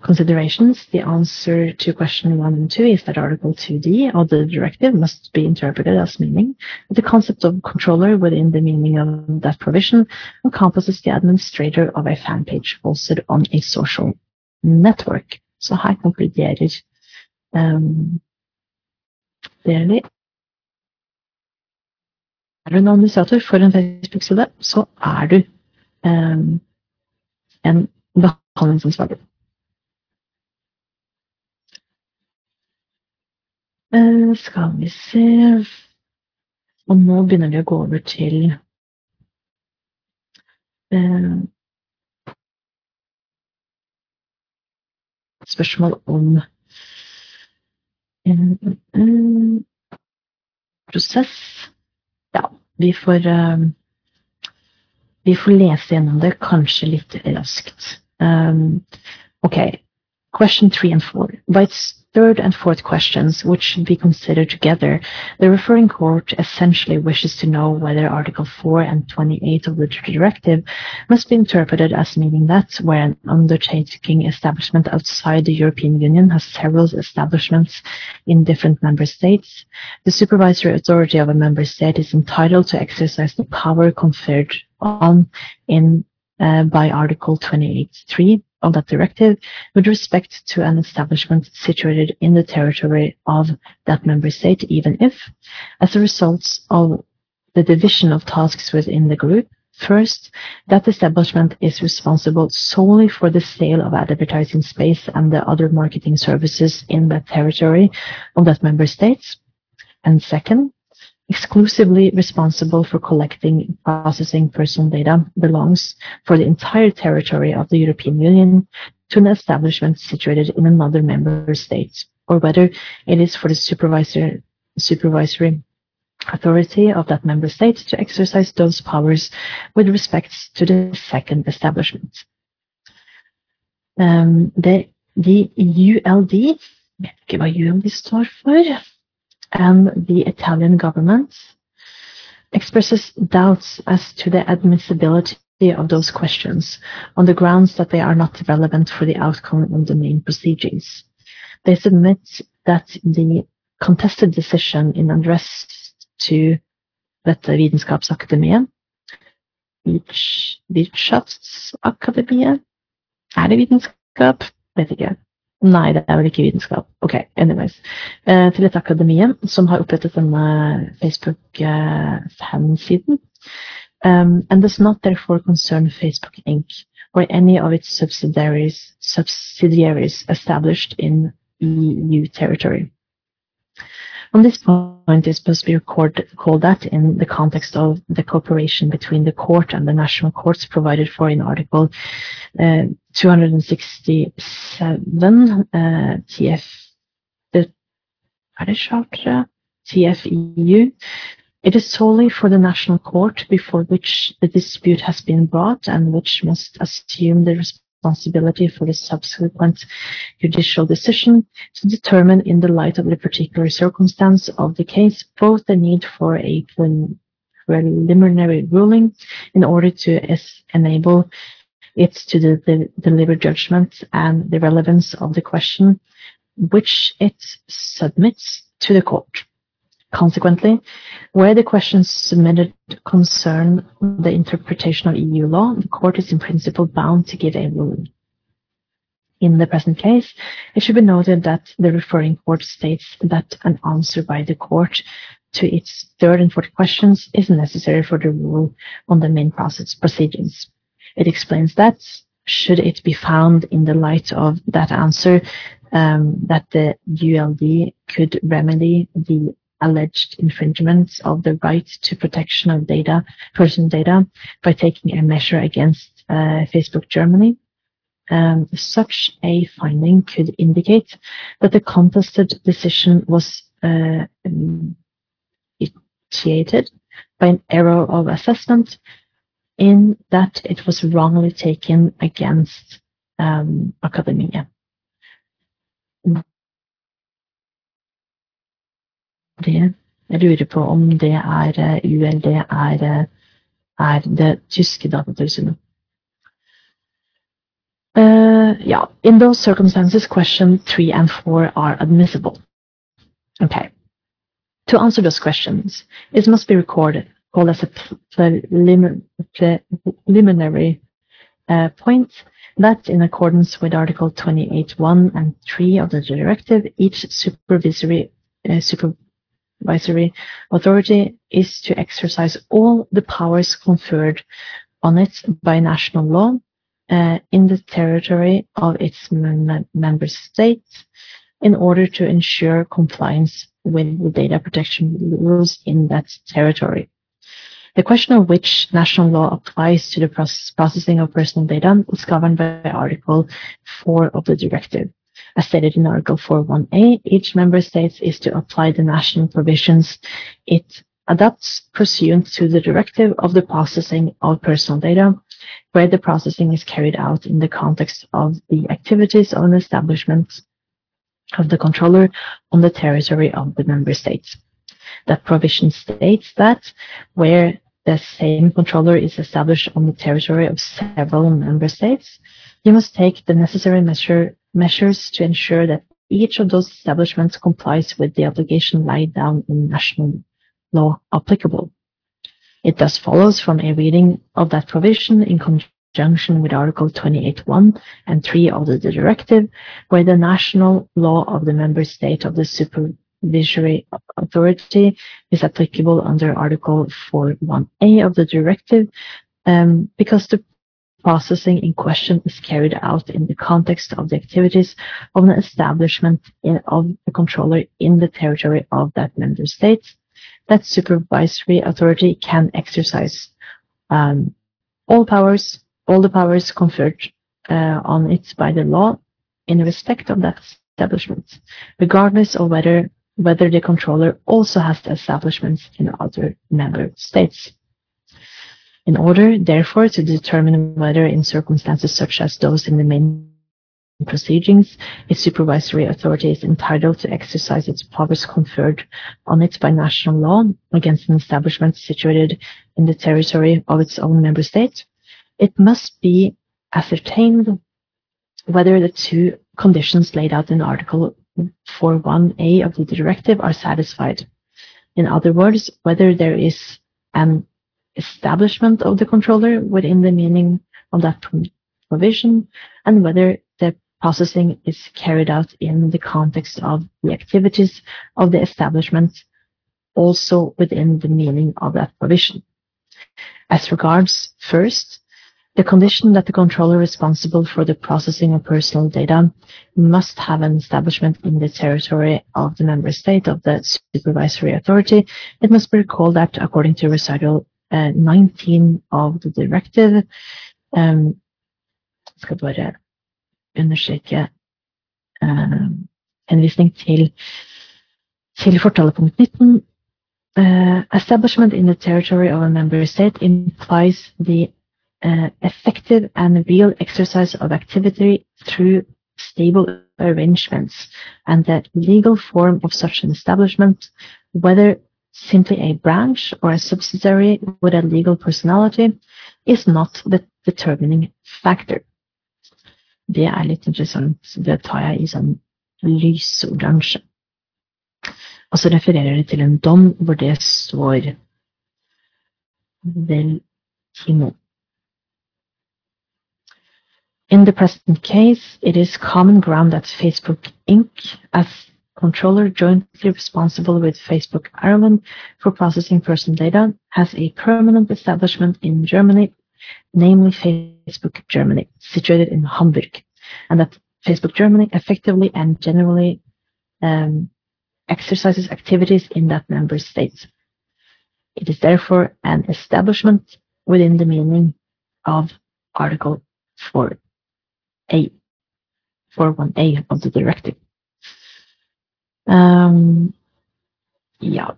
considerations, the answer to question 1 and 2 is that Article 2D of the directive must be interpreted as meaning that the concept of controller within the meaning of that provision encompasses the administrator of a fan page hosted on a social network. Så her konkluderer um, Deli administrator for en Facebook-side, så er du en behandlingsansvarlig. Eh, skal vi se Og nå begynner vi å gå over til eh, spørsmål om en prosess ja, vi får Vi får lese gjennom det kanskje litt raskt. Um, ok. Question three and four. By its third and fourth questions, which should be considered together, the referring court essentially wishes to know whether Article 4 and 28 of the directive must be interpreted as meaning that where an undertaking establishment outside the European Union has several establishments in different member states, the supervisory authority of a member state is entitled to exercise the power conferred on in uh, by Article 28.3 of that directive with respect to an establishment situated in the territory of that member state, even if, as a result of the division of tasks within the group, First, that establishment is responsible solely for the sale of advertising space and the other marketing services in that territory of that member state. And second, exclusively responsible for collecting and processing personal data belongs for the entire territory of the European Union to an establishment situated in another member state, or whether it is for the supervisor, supervisory authority of that member state to exercise those powers with respect to the second establishment. Um, the, the ULD, vet ikke hva ULD står for, and the Italian government expresses doubts as to the admissibility of those questions on the grounds that they are not relevant for the outcome of the main proceedings. They submit that the contested decision in address to dette vitenskapsakademiet, Wirtschaftsakademiet, er det vitenskap? Nei, det er vel ikke vitenskap. Ok, anyways. Eh, til dette akademiet, som har opprettet denne Facebook-fansiden. Um, and does not therefore concern Facebook Inc. or any of its subsidiaries, subsidiaries established in EU territory. On this point, it's supposed to be recorded, called that in the context of the cooperation between the court and the national courts provided for in Article uh, 267 uh, TF, the, det charter? TFEU. It is solely for the national court before which the dispute has been brought and which must assume the responsibility for the subsequent judicial decision to determine in the light of the particular circumstance of the case both the need for a preliminary ruling in order to enable it to de de deliver judgment and the relevance of the question which it submits to the court. Consequently, where the questions submitted concern the interpretation of EU law, the court is in principle bound to give a ruling. In the present case, it should be noted that the referring court states that an answer by the court to its third and fourth questions is necessary for the rule on the main process proceedings. It explains that, should it be found in the light of that answer, um, that the ULD could remedy the alleged infringements of the right to protection of data, personal data, by taking a measure against uh, Facebook Germany. Um, such a finding could indicate that the contested decision was uh, initiated by an error of assessment in that it was wrongly taken against um, academia. det. Jeg lurer på om det er eh, ULD er, eh, er det tyske datatilsynet. Uh, yeah, in those circumstances, question three and four are admissible. Okay. To answer those questions, it must be recorded, called as a preliminary uh, point that in accordance with Article 28.1 and 3 of the directive, each supervisory uh, supervisory authority is to exercise all the powers conferred on it by national law uh, in the territory of its member states in order to ensure compliance with the data protection rules in that territory. The question of which national law applies to the processing of personal data is governed by Article 4 of the directive. As stated in Article 4.1a, each member state is to apply the national provisions it adopts pursuant to the directive of the processing of personal data, where the processing is carried out in the context of the activities of an establishment of the controller on the territory of the member states. That provision states that where the same controller is established on the territory of several member states, you must take the necessary measure measures to ensure that each of those establishments complies with the obligation laid down in national law applicable. It thus follows from a reading of that provision in conjunction with Article 28.1 and 3 of the directive, where the national law of the member state of the supervisory authority is applicable under Article 4.1a of the directive, um, because the processing in question is carried out in the context of the activities of an establishment of a controller in the territory of that member state. That supervisory authority can exercise um, all powers, all the powers conferred uh, on it by the law in respect of that establishment, regardless of whether whether the controller also has the establishments in other member states. In order, therefore, to determine whether in circumstances such as those in the main proceedings, a supervisory authority is entitled to exercise its powers conferred on it by national law against an establishment situated in the territory of its own member state, it must be ascertained whether the two conditions laid out in Article 4.1a of the directive are satisfied. In other words, whether there is an establishment of the controller within the meaning of that provision and whether the processing is carried out in the context of the activities of the establishment also within the meaning of that provision. As regards first, the condition that the controller responsible for the processing of personal data must have an establishment in the territory of the member state of the supervisory authority. It must be recalled that according to recital uh, 19 of the directive um, skal bare understreke uh, henvisning til, til fortalepunkt 19. Uh, establishment in the territory of a member state implies the uh, effective and real exercise of activity through stable arrangements and the legal form of such an establishment, whether simply a branch or a subsidiary with a legal personality, is not the determining factor. Det er litt interessant. Det tar jeg i sånn lysoransje. Og så refererer det til en dom hvor det står vel nå. In the present case, it is common ground that Facebook Inc., as controller jointly responsible with Facebook Ireland for processing personal data, has a permanent establishment in Germany, namely Facebook Germany, situated in Hamburg, and that Facebook Germany effectively and generally um, exercises activities in that member state. It is therefore an establishment within the meaning of Article 4. A, 41A of the directive. Um, yeah.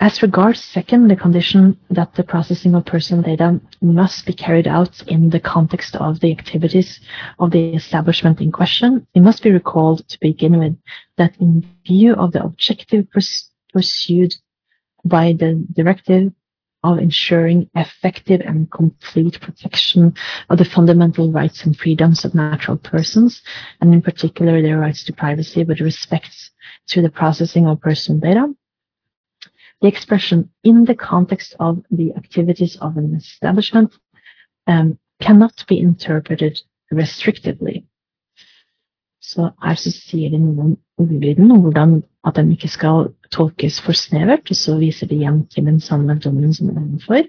As regards second, the condition that the processing of personal data must be carried out in the context of the activities of the establishment in question, it must be recalled to begin with that in view of the objective pursued by the directive, of ensuring effective and complete protection of the fundamental rights and freedoms of natural persons, and in particular their rights to privacy with respect to the processing of personal data. The expression in the context of the activities of an establishment um, cannot be interpreted restrictively. Så her så sier de noe om ordlyden og hvordan at den ikke skal tolkes for snevert, og så viser det igjen til den samme dommen som er for.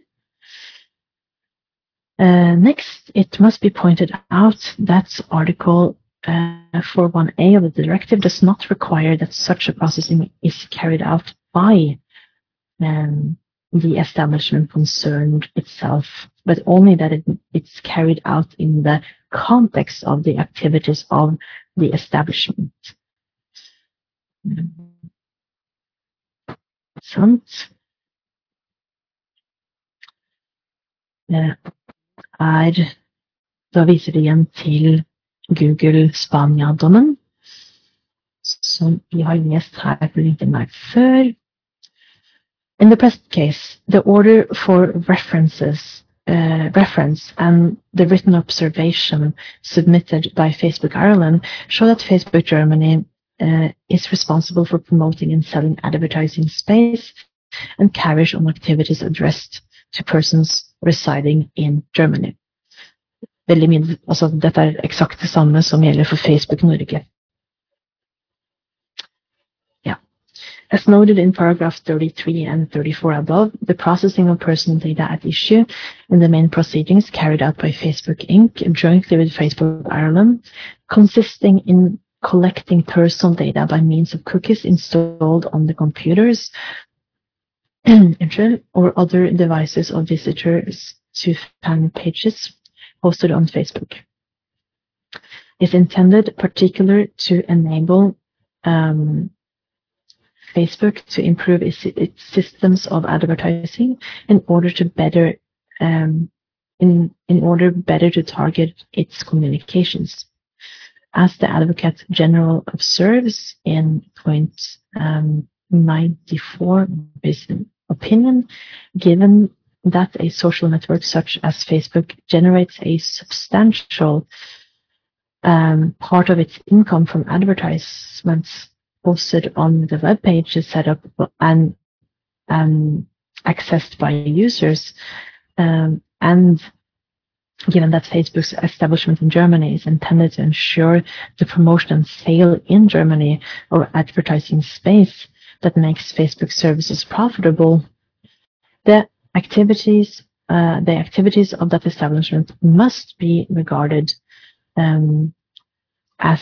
Uh, next, it must be pointed out that Article uh, 41A of the directive does not require that such a processing is carried out by um, the establishment concerned itself, but only that it, it's carried out in the context of the activities of the establishment. Sant? Det er Da viser det igjen til Google Spania-dommen, som vi har lest her på LinkedIn før. In the present case, the order for references uh, reference and the written observation submitted by Facebook Ireland show that Facebook Germany uh, is responsible for promoting and selling advertising space and carries on activities addressed to persons residing in Germany. Veldig mye, altså dette er eksakt det samme som gjelder for Facebook Norge. As noted in paragraph 33 and 34 above, the processing of personal data at issue in the main proceedings carried out by Facebook Inc. jointly with Facebook Ireland, consisting in collecting personal data by means of cookies installed on the computers or other devices of visitors to fan pages hosted on Facebook. Is intended particular to enable um, Facebook to improve its, its systems of advertising in order to better um, in in order better to target its communications. As the Advocate General observes in point um, 94 of his opinion, given that a social network such as Facebook generates a substantial um, part of its income from advertisements posted on the web pages set up and um, accessed by users. Um, and given that Facebook's establishment in Germany is intended to ensure the promotion and sale in Germany of advertising space that makes Facebook services profitable, the activities uh, the activities of that establishment must be regarded um, as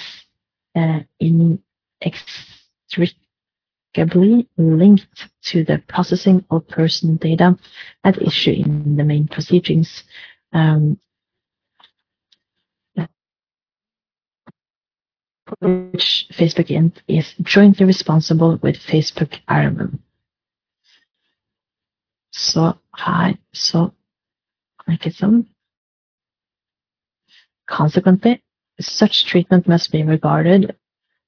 uh, inextricably linked to the processing of personal data at issue in the main proceedings. Um, which Facebook Inc. is jointly responsible with Facebook Ireland. Så her så ikke sånn. Consequently, such treatment must be regarded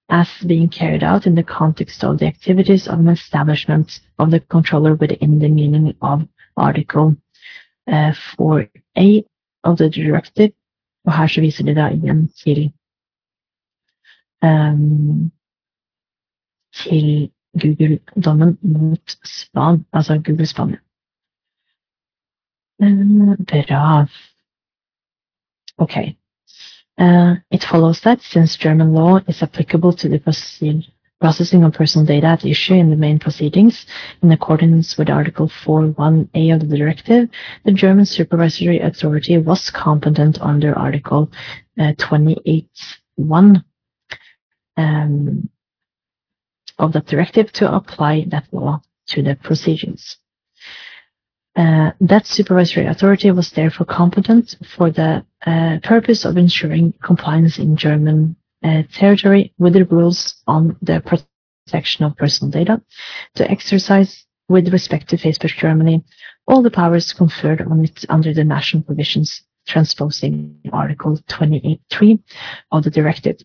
as being carried out in the context of the activities of an establishment of the controller within the meaning of Article uh, 4A of the Directive. Og her så viser de da igjen til til Google-dommen mot Span, altså Google Spania. Uh, bra. Okay. Uh, it follows that since German law is applicable to the processing of personal data at issue in the main proceedings, in accordance with Article 4.1a of the directive, the German supervisory authority was competent under Article uh, 28.1 um, of the directive to apply that law to the proceedings. Uh, that supervisory authority was therefore competent for the uh, purpose of ensuring compliance in German uh, territory with the rules on the protection of personal data, to exercise with respect to Facebook Germany all the powers conferred on it under the national provisions transposing Article 28.3 of the directive.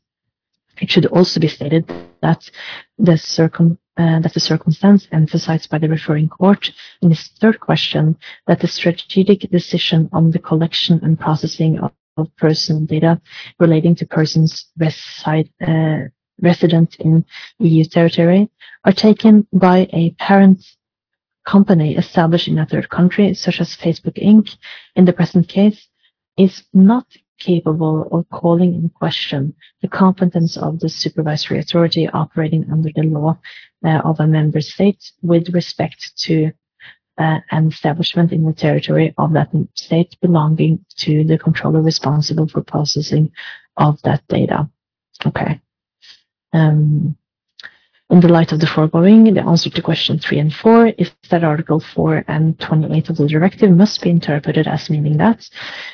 It should also be stated that the circum uh, that the circumstance emphasized by the referring court in its third question that the strategic decision on the collection and processing of, of personal data relating to persons reside, uh, resident in EU territory are taken by a parent company established in a third country, such as Facebook Inc., in the present case, is not capable of calling in question the competence of the supervisory authority operating under the law uh, of a member state with respect to uh, an establishment in the territory of that state belonging to the controller responsible for processing of that data. Okay. Um, in the light of the foregoing, the answer to question 3 and 4 is that Article 4 and 28 of the directive must be interpreted as meaning that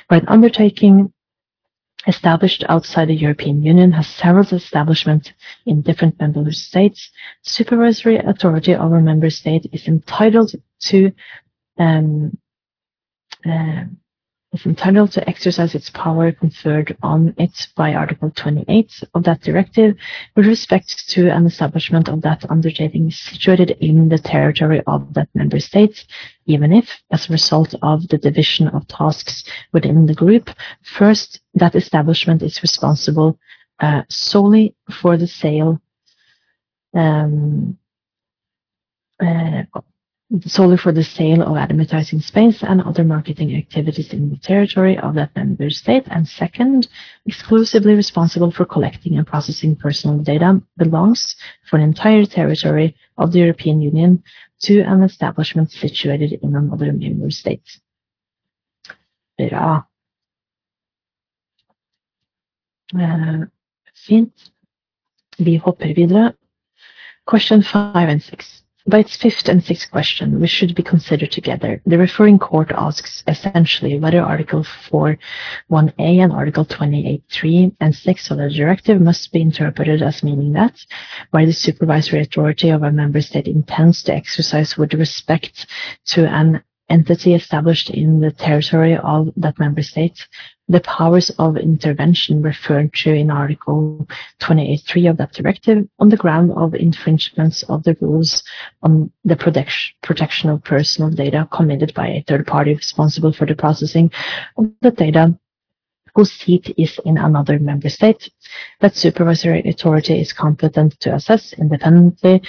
by undertaking established outside the European Union has several establishments in different member states. Supervisory authority over member state is entitled to um, uh, is entitled to exercise its power conferred on it by Article 28 of that directive with respect to an establishment of that undertaking situated in the territory of that member state, even if, as a result of the division of tasks within the group, first, that establishment is responsible uh, solely for the sale um, uh, solely for the sale of advertising space and other marketing activities in the territory of that member state. And second, exclusively responsible for collecting and processing personal data belongs for an entire territory of the European Union to an establishment situated in another member state. Bra. Uh, fint. Vi hopper videre. Question five and six. By its fifth and sixth question, which should be considered together, the referring court asks essentially whether Article 4.1a and Article 28.3 and 6 of the directive must be interpreted as meaning that, where the supervisory authority of a member state intends to exercise with respect to an entity established in the territory of that member state, the powers of intervention referred to in Article 28.3 of that directive on the ground of infringements of the rules on the protection of personal data committed by a third party responsible for the processing of the data whose seat is in another member state. That supervisory authority is competent to assess independently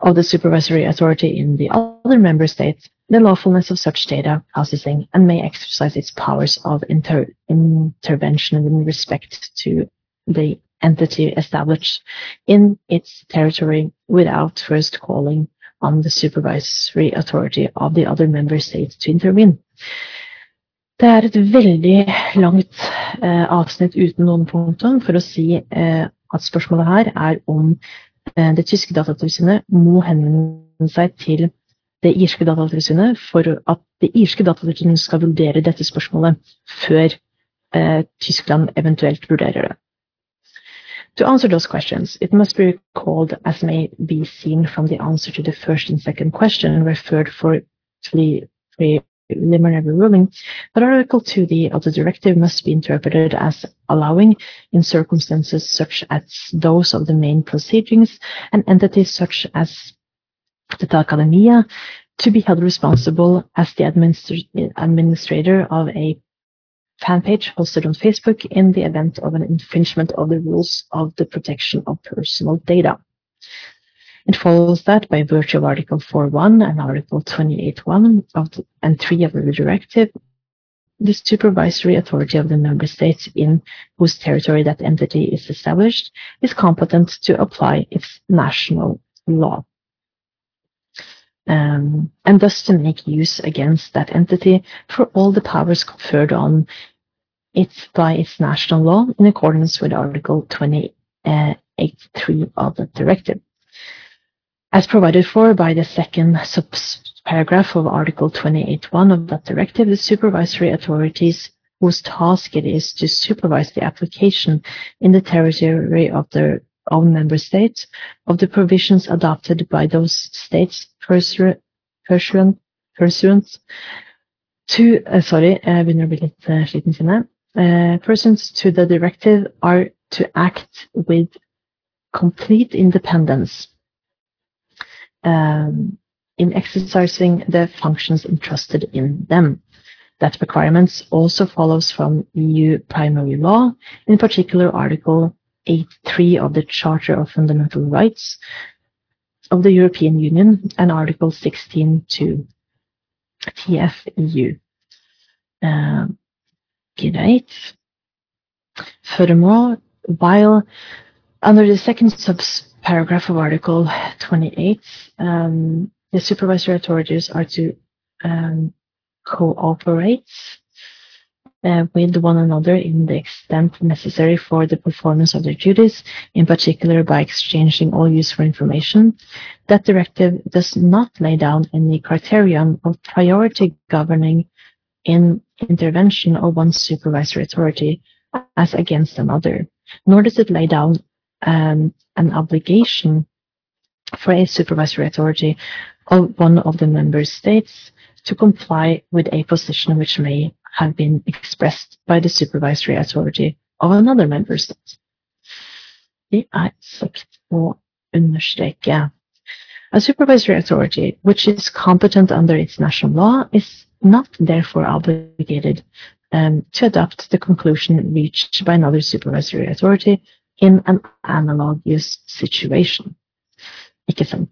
of the supervisory authority in the other member state the lawfulness of such data processing and may exercise its powers of inter intervention in respect to the entity established in its territory without first calling on the supervisory authority of the other member states to intervene. Det er et veldig langt eh, avsnitt uten noen punktum for å si eh, at spørsmålet her er om eh, det tyske datatilsynet må henvende seg til det irske datatilsynet for at det irske datatilsynet skal vurdere dette spørsmålet før eh, Tyskland eventuelt vurderer det. To answer those questions, it must be recalled, as may be seen from the answer to the first and second question referred for preliminary ruling, that Article 2D of the directive must be interpreted as allowing, in circumstances such as those of the main proceedings, and entities such as the academia to be held responsible as the administ administrator of a fan page hosted on Facebook in the event of an infringement of the rules of the protection of personal data. It follows that by virtue of Article 4.1 and Article 28.1 of the, and 3 of the directive, the supervisory authority of the member states in whose territory that entity is established is competent to apply its national law um, and thus to make use against that entity for all the powers conferred on it by its national law in accordance with Article 28.3 of the directive. As provided for by the second subparagraph of Article 28.1 of that directive, the supervisory authorities whose task it is to supervise the application in the territory of their own member states of the provisions adopted by those states pursuant, pursuant to uh, Sorry, å uh, kjenner uh, Pursuant to the directive are to act with complete independence um, in exercising the functions entrusted in them. That requirements also follows from EU primary law, in particular Article 8.3 of the Charter of Fundamental Rights, of the European Union and Article 16.2 TFEU. Uh, greit. Furthermore, while under the second subparagraph of Article 28, um, the supervisory authorities are to um, cooperate uh, with one another in the extent necessary for the performance of their duties, in particular by exchanging all useful information. That directive does not lay down any criterion of priority governing in intervention of one supervisory authority as against another, nor does it lay down um, an obligation for a supervisory authority of one of the member states to comply with a position which may have been expressed by the supervisory authority of another member state. Det er sagt å understreke. A supervisory authority, which is competent under its national law, is not therefore obligated um, to adopt the conclusion reached by another supervisory authority in an analogous situation. Ikke sant?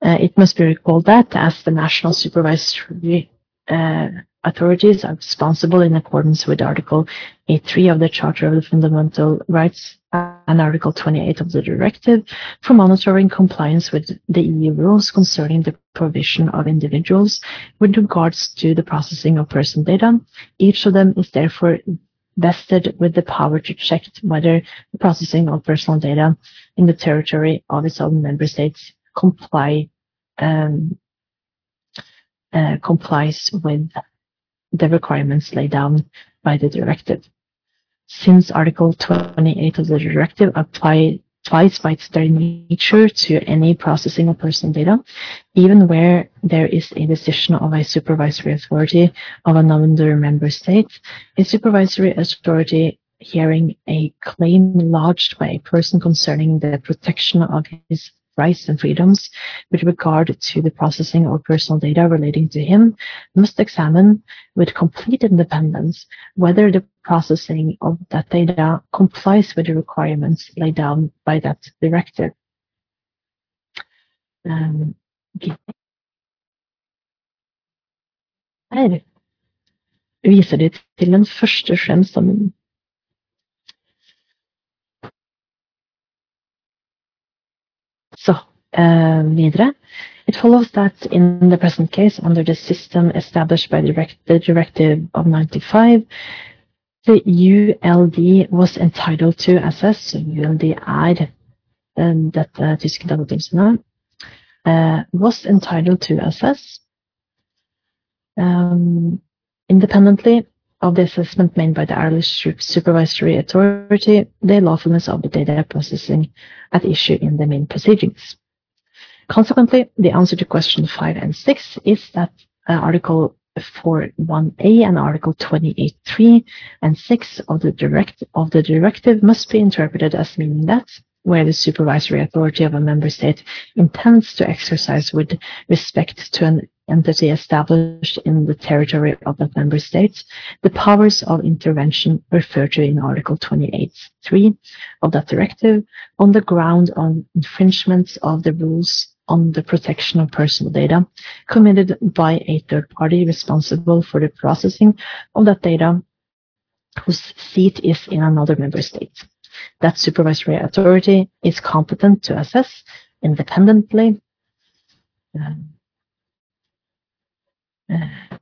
Uh, it must be recalled that as the national supervisory uh, authorities are responsible in accordance with Article 8.3 of the Charter of the Fundamental Rights and Article 28 of the Directive for monitoring compliance with the EU rules concerning the provision of individuals with regards to the processing of personal data. Each of them is therefore vested with the power to check whether the processing of personal data in the territory of its own member states comply um, uh, complies with the requirements laid down by the directive. Since Article 28 of the directive applies by its very nature to any processing of personal data, even where there is a decision of a supervisory authority of another member state, a supervisory authority hearing a claim lodged by a person concerning the protection of his rights and freedoms with regard to the processing of personal data relating to him must examine with complete independence whether the processing of that data complies with the requirements laid down by that directive. Um, her viser de til den første Schrems-dommen So, uh, videre. It follows that in the present case, under the system established by the Directive of 95, the ULD was entitled to assess, ULD er dette tyske datatilsynet, uh, was entitled to assess um, independently of the assessment made by the Irish Supervisory Authority, the lawfulness of the data processing at issue in the main proceedings. Consequently, the answer to question 5 and 6 is that uh, Article 4.1a and Article 28.3 and 6 of the, direct, of the directive must be interpreted as meaning that where the supervisory authority of a member state intends to exercise with respect to an entity established in the territory of that member state, the powers of intervention referred to in Article 28.3 of that directive on the ground of infringements of the rules on the protection of personal data committed by a third party responsible for the processing of that data whose seat is in another member state. That supervisory authority is competent to assess independently um, uh,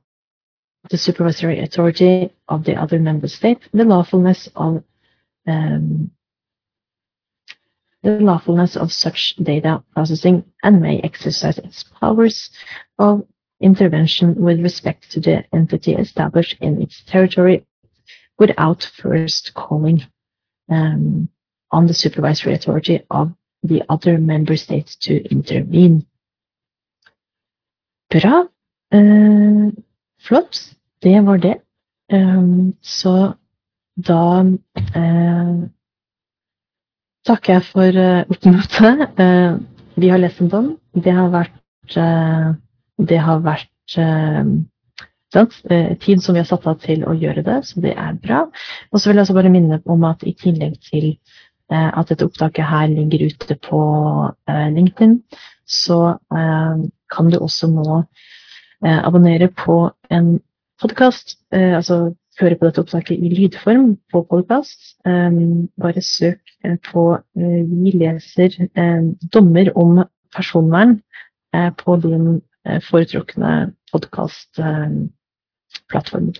the supervisory authority of the other member state the lawfulness of um, the lawfulness of such data processing and may exercise its powers of intervention with respect to the entity established in its territory without first calling um, on the supervisory authority of the other member states to intervene. Bra. Uh, flott. Det var det. Um, så da takker jeg for uh, oppmøtet. Uh, vi har lest om dem. Det har vært, uh, det har vært tid som vi har satt av til å gjøre det, så det er bra. Og så vil jeg også bare minne om at i tillegg til at dette opptaket her ligger ute på LinkedIn, så kan du også nå abonnere på en podkast, altså høre på dette opptaket i lydform på podkast. Bare søk på Vi leser dommer om personvern på din foretrukne podkastplattform.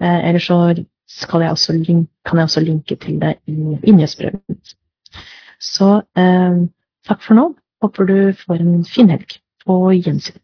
Eller så skal jeg også link, kan jeg også linke til det i inngjødsbrevet. Så eh, takk for nå. Håper du får en fin helg. På gjensyn.